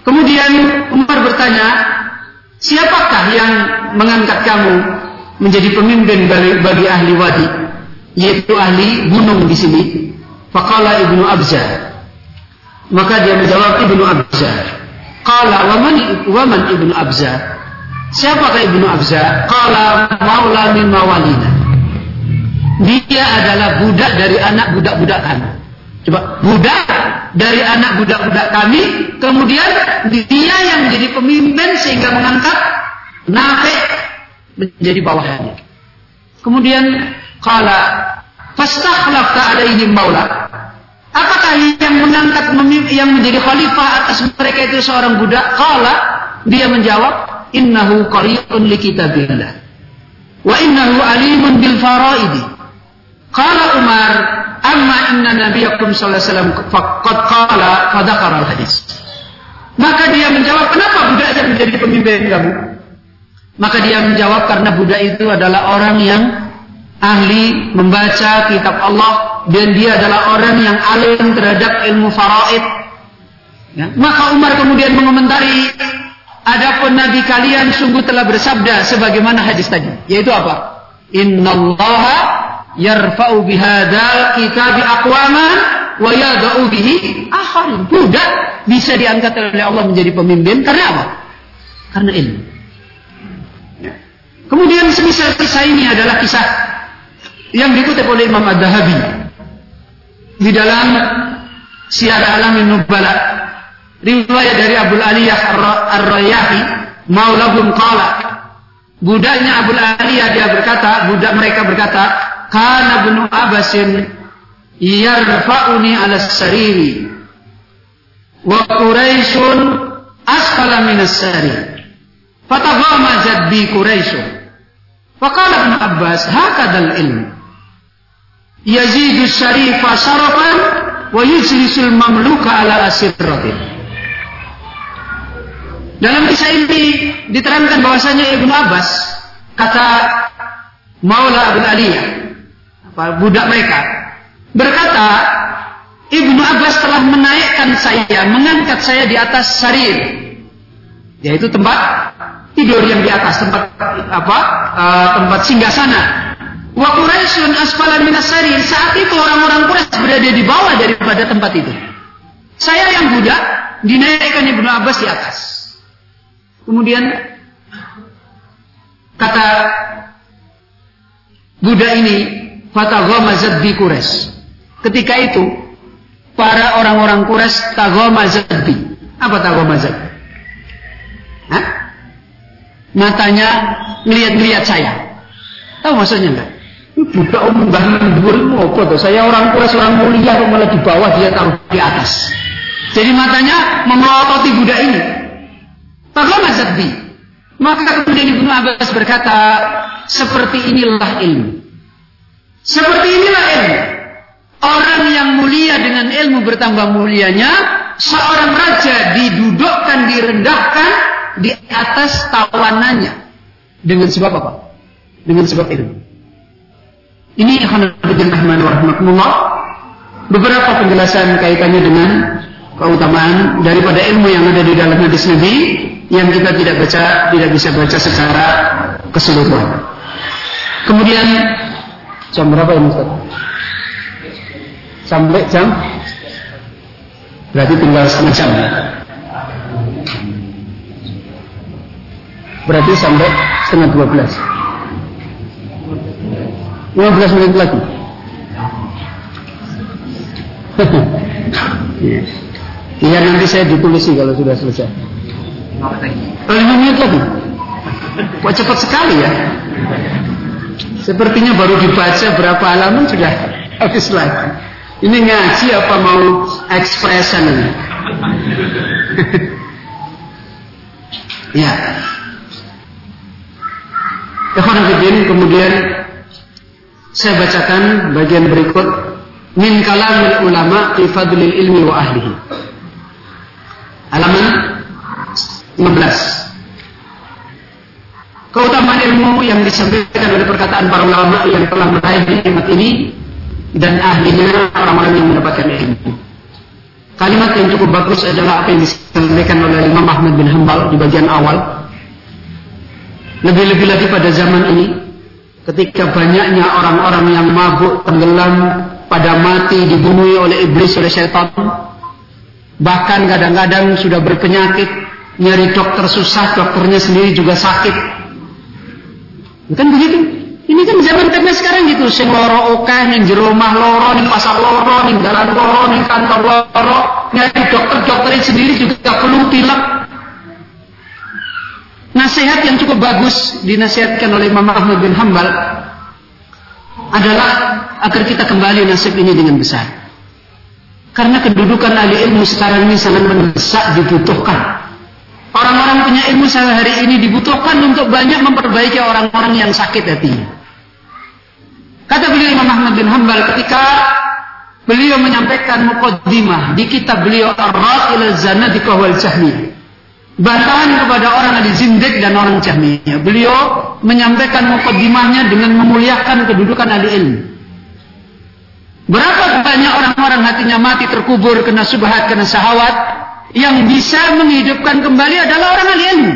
Kemudian Umar bertanya, "Siapakah yang mengangkat kamu menjadi pemimpin bagi, ahli wadi?" Yaitu ahli gunung di sini. Faqala Ibnu Abza. Maka dia menjawab Ibnu Abza. Qala wa man wa man Ibnu Abza? Siapakah Ibnu Abza? Qala maula min mawalina. Dia adalah budak dari anak budak-budak kami. Coba, budak dari anak budak-budak kami, kemudian dia yang menjadi pemimpin sehingga mengangkat Nafi menjadi bawahannya. Kemudian kala ada ini maula. Apakah yang mengangkat yang menjadi khalifah atas mereka itu seorang budak? Kala dia menjawab, "Innahu qari'un li kitabillah." Wa innahu alimun bil faraidi. Qala Umar, amma inna nabiyakum sallallahu alaihi wasallam faqad qala fadakara hadis. Maka dia menjawab, kenapa budak itu menjadi pemimpin kamu? Maka dia menjawab karena budak itu adalah orang yang ahli membaca kitab Allah dan dia adalah orang yang alim terhadap ilmu faraid. Ya. Maka Umar kemudian mengomentari, adapun Nabi kalian sungguh telah bersabda sebagaimana hadis tadi, yaitu apa? Innallaha yarfa'u bihadzal kitabi aqwaman wa yada'u bihi akharin. Budak bisa diangkat oleh Allah menjadi pemimpin karena apa? Karena ilmu. Kemudian semisal kisah ini adalah kisah yang dikutip oleh Imam Ad-Dahabi di dalam Syiar Alamin Nubala riwayat dari Abu Aliyah Ar-Rayyahi maulahum qala budaknya Abu Aliyah dia berkata budak mereka berkata kana ibnu Abbasin yarfa'uni ala sariri. Wa Quraisyun asfala min as-sarir fataghamazat bi Quraisyun. Faqala ibnu Abbas hakadal ilm yazidu syarifa sarafan wa yujlisul mamluka ala asirratin. Dalam kisah ini diterangkan bahwasanya Ibnu Abbas kata Maula Abu Aliyah budak mereka berkata Ibnu Abbas telah menaikkan saya mengangkat saya di atas sarir. Yaitu tempat tidur yang di atas tempat apa uh, tempat singgasana. Wa Quraisyun asfala minas sarir saat itu orang-orang Quraisy berada di bawah daripada tempat itu. Saya yang budak dinaikkan Ibnu Abbas di atas. Kemudian kata budak ini Fataghamazat bi Quraisy. Ketika itu para orang-orang Quraisy taghamazat bi. Apa taghamazat? Hah? Matanya ngelihat-ngelihat saya. Tahu maksudnya enggak? Budak umum bangun apa tuh? Saya orang tua seorang mulia kok malah di bawah dia taruh di atas. Jadi matanya memelototi budak ini. Bagaimana Zadbi? Maka kemudian Ibnu Abbas berkata, seperti inilah ilmu. Seperti inilah ilmu. Orang yang mulia dengan ilmu bertambah mulianya, seorang raja didudukkan, direndahkan di atas tawanannya. Dengan sebab apa? Dengan sebab ilmu. Ini Rahman warahmatullah beberapa penjelasan kaitannya dengan keutamaan daripada ilmu yang ada di dalam hadis Nabi yang kita tidak baca tidak bisa baca secara keseluruhan. Kemudian jam berapa ini Ustaz? Sampai jam berarti tinggal setengah jam. Berarti sampai setengah dua belas. 15 menit lagi. Iya nanti saya ditulisi kalau sudah selesai. 5 menit lagi. Kok cepat sekali ya? Sepertinya baru dibaca berapa halaman sudah habis lagi. Ini ngaji apa mau ekspresan ini? ya. Kemudian saya bacakan bagian berikut min kalamil ulama fi fadlil ilmi wa ahlihi. Halaman 15. Keutamaan ilmu yang disampaikan oleh perkataan para ulama yang telah meraih nikmat ini dan ahlinya orang-orang yang mendapatkan ilmu. Kalimat yang cukup bagus adalah apa yang disampaikan oleh Imam Ahmad bin Hambal di bagian awal. Lebih-lebih lagi pada zaman ini ketika banyaknya orang-orang yang mabuk, tenggelam, pada mati, dibunuh oleh iblis, oleh syaitan. Bahkan kadang-kadang sudah berpenyakit, nyari dokter susah, dokternya sendiri juga sakit. Bukan begitu? Ini kan zaman teknis sekarang gitu, sing loro oke, ning jero omah loro, ning pasar loro, ning dalan loro, ning kantor loro, nyari dokter-dokter sendiri juga perlu pilek, Nasihat yang cukup bagus dinasihatkan oleh Imam Ahmad bin Hambal adalah agar kita kembali nasib ini dengan besar. Karena kedudukan ahli ilmu sekarang ini sangat mendesak dibutuhkan. Orang-orang punya ilmu sehari ini dibutuhkan untuk banyak memperbaiki orang-orang yang sakit hatinya. Kata beliau Imam Ahmad bin Hambal ketika beliau menyampaikan mukaddimah di kitab beliau Ar-Ra'il al-Zanadiqah wal Jahmiyah bantahan kepada orang ahli zindik dan orang jahmiyah. Beliau menyampaikan mukaddimahnya dengan memuliakan kedudukan ahli ilmu. Berapa banyak orang-orang hatinya mati terkubur kena subhat, kena syahwat yang bisa menghidupkan kembali adalah orang ahli ilmu.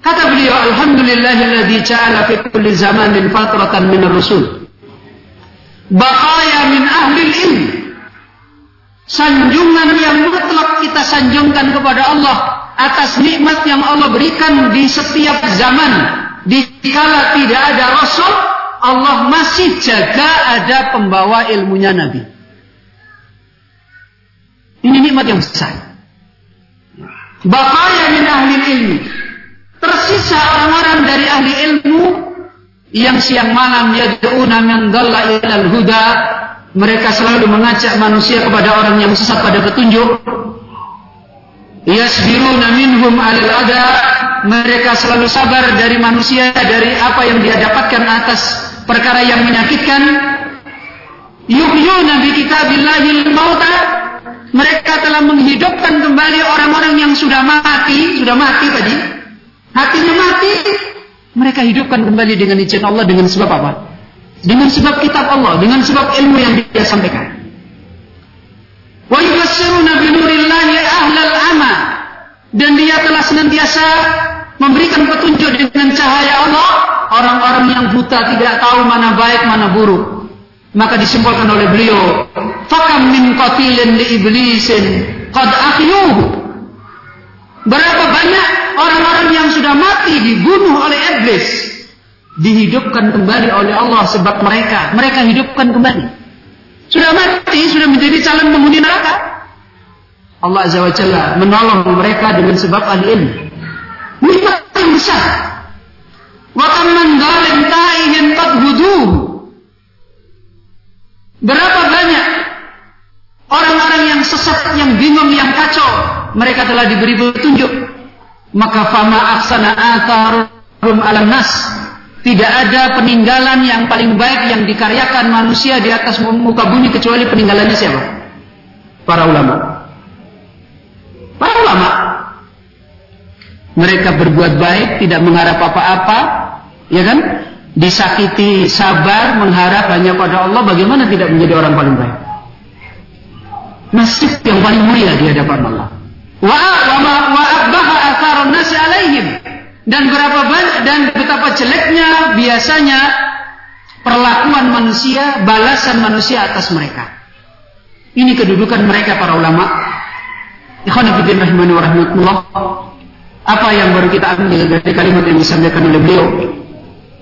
Kata beliau, Alhamdulillahilladzi ja'ala fi kulli zamanin fatratan min ar-rusul. Baqaya min ahli ilmu sanjungan yang mutlak kita sanjungkan kepada Allah atas nikmat yang Allah berikan di setiap zaman di kala tidak ada rasul Allah masih jaga ada pembawa ilmunya Nabi ini nikmat yang besar Baqaya min ahli ilmi tersisa orang-orang dari ahli ilmu yang siang malam yad'una min dhalla ilal huda mereka selalu mengajak manusia kepada orang yang sesat pada petunjuk. Yasbiruna minhum alal ada. Mereka selalu sabar dari manusia dari apa yang dia dapatkan atas perkara yang menyakitkan. Yuhyuna bi kitabillahil mauta. Mereka telah menghidupkan kembali orang-orang yang sudah mati, sudah mati tadi. Hatinya mati, mereka hidupkan kembali dengan izin Allah dengan sebab apa? dengan sebab kitab Allah, dengan sebab ilmu yang dia sampaikan. Wa yubassiruna bi nurillahi ahlal ama dan dia telah senantiasa memberikan petunjuk dengan cahaya Allah orang-orang yang buta tidak tahu mana baik mana buruk. Maka disimpulkan oleh beliau, fakam min qatilin li iblisin qad ahyuhu. Berapa banyak orang-orang yang sudah mati dibunuh oleh iblis dihidupkan kembali oleh Allah sebab mereka. Mereka hidupkan kembali. Sudah mati sudah menjadi calon penghuni neraka. Allah Azza wa Jalla menolong mereka dengan sebab nikmat yang besar. Wa kam man ta'ihin qad Berapa banyak orang-orang yang sesat, yang bingung, yang kacau, mereka telah diberi petunjuk. Maka fama aksana atharum alam nas. Tidak ada peninggalan yang paling baik yang dikaryakan manusia di atas muka bumi kecuali peninggalannya siapa? Para ulama. Para ulama. Mereka berbuat baik, tidak mengharap apa-apa, ya kan? Disakiti, sabar, mengharap hanya pada Allah, bagaimana tidak menjadi orang paling baik? Nasib yang paling mulia di hadapan Allah. Wa wa atharun nasi alaihim dan berapa banyak dan betapa jeleknya biasanya perlakuan manusia, balasan manusia atas mereka. Ini kedudukan mereka para ulama. Ikhwanifidin rahimani wa rahmatullah. Apa yang baru kita ambil dari kalimat yang disampaikan oleh beliau?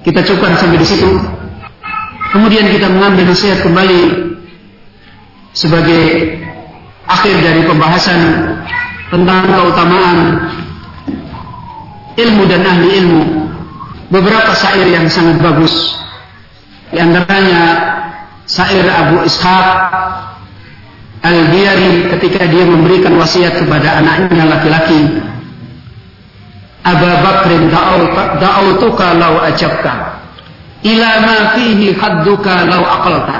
Kita cukupkan sampai di situ. Kemudian kita mengambil nasihat kembali sebagai akhir dari pembahasan tentang keutamaan ilmu dan ahli ilmu. Beberapa syair yang sangat bagus. Di antaranya syair Abu Ishaq Al-Biyari ketika dia memberikan wasiat kepada anaknya laki-laki Abu Bakrin da'autuka lau ajabka ila ma fihi hadduka lau aqalta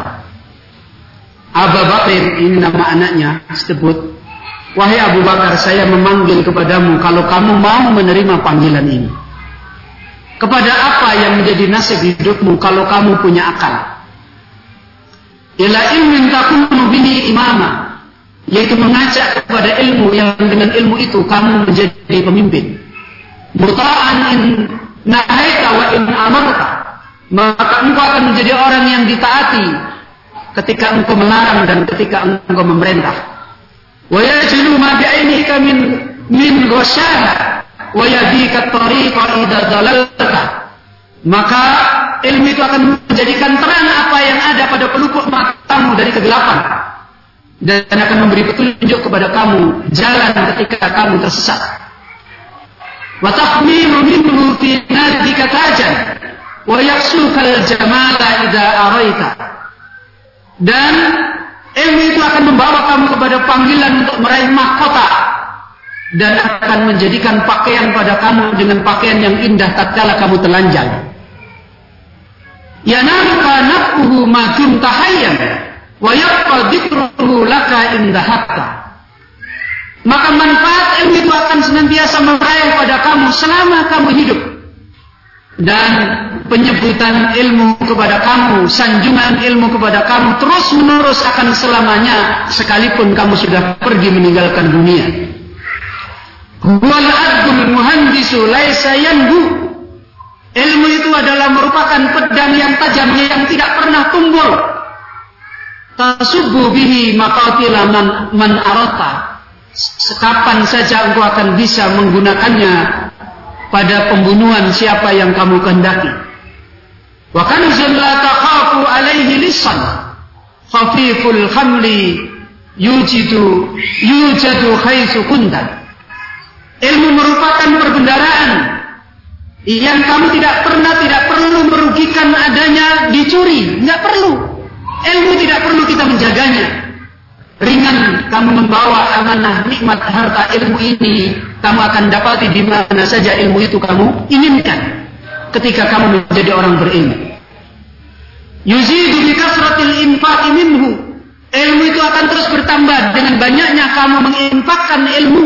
Abu Bakrin ini nama anaknya disebut Wahai Abu Bakar, saya memanggil kepadamu kalau kamu mau menerima panggilan ini. Kepada apa yang menjadi nasib hidupmu kalau kamu punya akal? Ila ilmin takunu bihi imama. Yaitu mengajak kepada ilmu yang dengan ilmu itu kamu menjadi pemimpin. Muta'an in nahaita wa in amarta. Maka engkau akan menjadi orang yang ditaati ketika engkau melarang dan ketika engkau memerintah. Wa yajidu ma bi'ainika min min wajdi wa yadika tariqa idza dalalta. Maka ilmu itu akan menjadikan terang apa yang ada pada pelupuk matamu dari kegelapan dan akan memberi petunjuk kepada kamu jalan ketika kamu tersesat minhu fi nadika tajan wa yaksukal jamala idza araita dan Ilmu itu akan membawa kamu kepada panggilan untuk meraih mahkota dan akan menjadikan pakaian pada kamu dengan pakaian yang indah tatkala kamu telanjang. Yanamuka naf'uhu ma dumta hayyan wa yabqa dzikruhu laka inda hatta. Maka manfaat ilmu itu akan senantiasa meraih pada kamu selama kamu hidup. Dan penyebutan ilmu kepada kamu, sanjungan ilmu kepada kamu terus menerus akan selamanya sekalipun kamu sudah pergi meninggalkan dunia. Ilmu itu adalah merupakan pedang yang tajam yang tidak pernah tumbul. Tasubu bihi man arata. Sekapan saja engkau akan bisa menggunakannya pada pembunuhan siapa yang kamu kehendaki. Wa kanzun la takhafu alaihi lisan khafiful khamli yujidu yujadu khaisu kunta. Ilmu merupakan perbendaraan yang kamu tidak pernah tidak perlu merugikan adanya dicuri, nggak perlu. Ilmu tidak perlu kita menjaganya. Ringan kamu membawa amanah nikmat harta ilmu ini, kamu akan dapati di mana saja ilmu itu kamu inginkan ketika kamu menjadi orang berilmu. Yuzidu bi kasratil infaqi minhu. Ilmu itu akan terus bertambah dengan banyaknya kamu menginfakkan ilmu.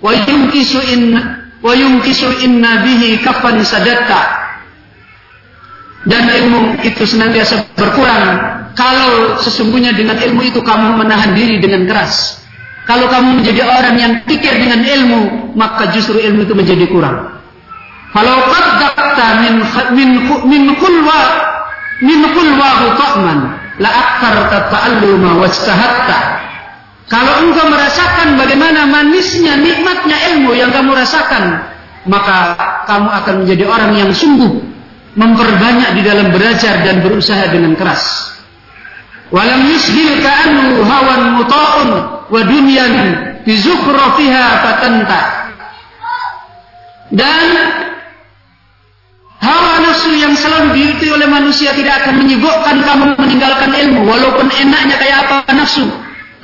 Wa yumkisu in wa yumkisu inna bihi kafan sadatta. Dan ilmu itu senantiasa berkurang kalau sesungguhnya dengan ilmu itu kamu menahan diri dengan keras. Kalau kamu menjadi orang yang pikir dengan ilmu, maka justru ilmu itu menjadi kurang. Falau qaddaqta min min min kulwa min kulwahu ta'man la aktarta ta'alluma. Kalau engkau merasakan bagaimana manisnya nikmatnya ilmu yang kamu rasakan, maka kamu akan menjadi orang yang sungguh memperbanyak di dalam belajar dan berusaha dengan keras. Walam yushil ka'annu hawan muta'un wa dunyan bi zukhrafiha fatanta. Dan hawa oleh manusia tidak akan menyibukkan kamu meninggalkan ilmu walaupun enaknya kayak apa nafsu.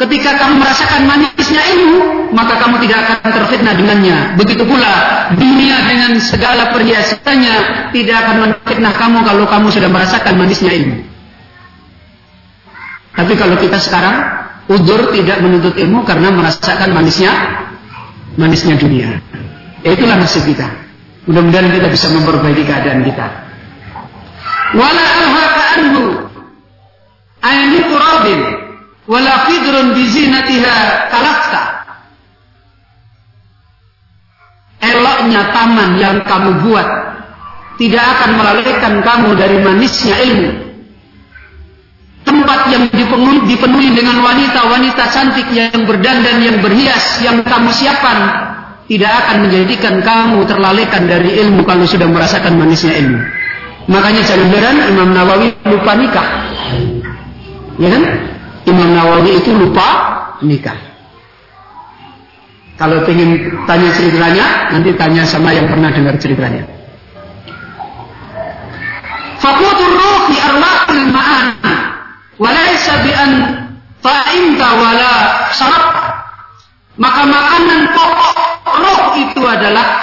Ketika kamu merasakan manisnya ilmu, maka kamu tidak akan terfitnah dengannya. Begitu pula dunia dengan segala perhiasannya tidak akan menfitnah kamu kalau kamu sudah merasakan manisnya ilmu. Tapi kalau kita sekarang udur tidak menuntut ilmu karena merasakan manisnya manisnya dunia. Itulah nasib kita. Mudah-mudahan kita bisa memperbaiki keadaan kita. Wala alhaka anhu ayni turabin wala fidrun bizinatiha kalafta. Eloknya taman yang kamu buat tidak akan melalaikan kamu dari manisnya ilmu. Tempat yang dipenuhi, dipenuhi dengan wanita-wanita cantik yang berdandan, yang berhias, yang kamu siapkan, tidak akan menjadikan kamu terlalaikan dari ilmu kalau sudah merasakan manisnya ilmu. Makanya jangan Imam Nawawi lupa nikah. Ya kan? Imam Nawawi itu lupa nikah. Kalau ingin tanya ceritanya, nanti tanya sama yang pernah dengar ceritanya. Fakutur ruhi arwahul ma'an walaysa bi an fa'inta wala sarap maka makanan pokok roh itu adalah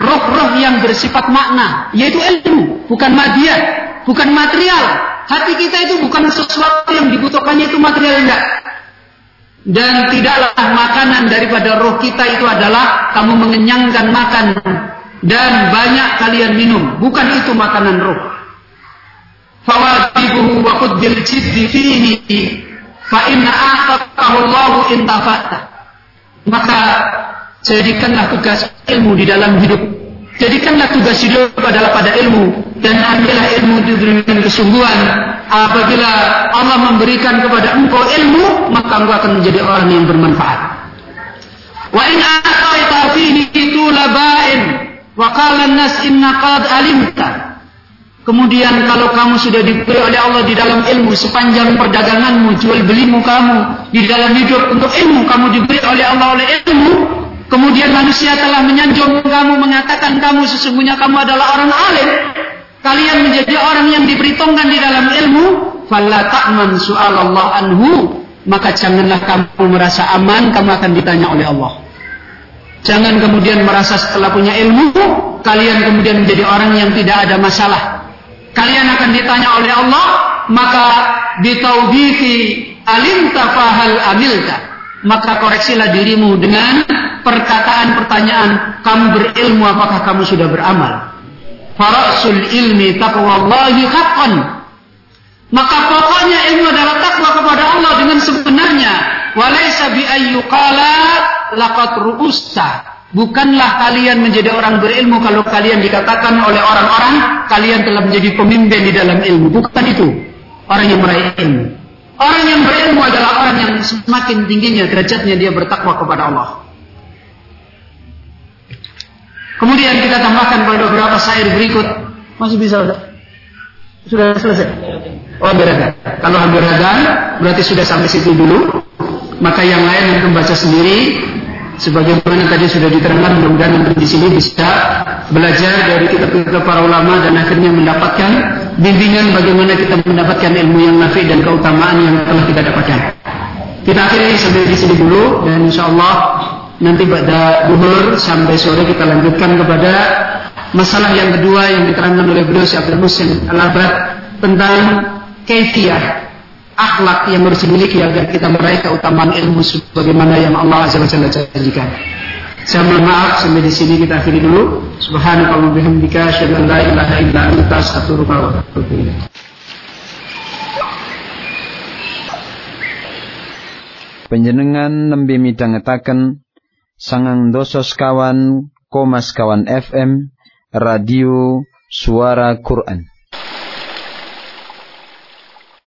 roh-roh yang bersifat makna yaitu ilmu bukan madiah bukan material Hati kita itu bukan sesuatu yang dibutuhkannya itu material enggak. Dan tidaklah makanan daripada roh kita itu adalah kamu mengenyangkan makan dan banyak kalian minum. Bukan itu makanan roh. Fawajibuhu wa jiddi fihi fa inna a'taqahu intafa'ta. Maka jadikanlah tugas ilmu di dalam hidup. Jadikanlah tugas hidup adalah pada ilmu dan ambillah ilmu dengan kesungguhan. Apabila Allah memberikan kepada engkau ilmu, maka engkau akan menjadi orang yang bermanfaat. Wa in a'taita fihi tulaba'in wa qala an-nas inna qad alimta. Kemudian kalau kamu sudah diberi oleh Allah di dalam ilmu sepanjang perdaganganmu, jual belimu kamu di dalam hidup untuk ilmu kamu diberi oleh Allah oleh ilmu, kemudian manusia telah menyanjung kamu mengatakan kamu sesungguhnya kamu adalah orang alim, kalian menjadi orang yang diperhitungkan di dalam ilmu, fala ta'man Allah anhu, maka janganlah kamu merasa aman, kamu akan ditanya oleh Allah. Jangan kemudian merasa setelah punya ilmu, kalian kemudian menjadi orang yang tidak ada masalah. Kalian akan ditanya oleh Allah, maka bitaubihi alimta fahal amilta. Maka koreksilah dirimu dengan perkataan pertanyaan, kamu berilmu apakah kamu sudah beramal? farasul ilmi taqwallahi haqqan. Maka pokoknya ilmu adalah takwa kepada Allah dengan sebenarnya. Walaysa bi ayyuqala laqad ru'usta. Bukanlah kalian menjadi orang berilmu kalau kalian dikatakan oleh orang-orang kalian telah menjadi pemimpin di dalam ilmu. Bukan itu. Orang yang meraih ilmu. Orang yang berilmu adalah orang yang semakin tingginya derajatnya dia bertakwa kepada Allah. Kemudian kita tambahkan pada beberapa syair berikut. Masih bisa Sudah selesai? Oh hampir Kalau hampir berarti sudah sampai situ dulu. Maka yang lain yang membaca sendiri. Sebagaimana tadi sudah diterangkan mudah-mudahan di sini bisa belajar dari kitab-kitab para ulama dan akhirnya mendapatkan bimbingan bagaimana kita mendapatkan ilmu yang nafi dan keutamaan yang telah kita dapatkan. Kita akhiri sampai di sini dulu dan insya Allah Nanti pada duhur sampai sore kita lanjutkan kepada masalah yang kedua yang diterangkan oleh beliau Syekh Muslim Al-Abad tentang kefiah akhlak yang harus dimiliki agar kita meraih keutamaan ilmu sebagaimana yang Allah Azza wa Jalla janjikan. Saya mohon maaf sampai di sini kita akhiri dulu. Subhanakallah bihamdika asyhadu an la ilaha illa anta astaghfiruka wa atubu ilaik. Panjenengan nembe midhangetaken sangang dosos kawan Komas kawan FM Radio Suara Quran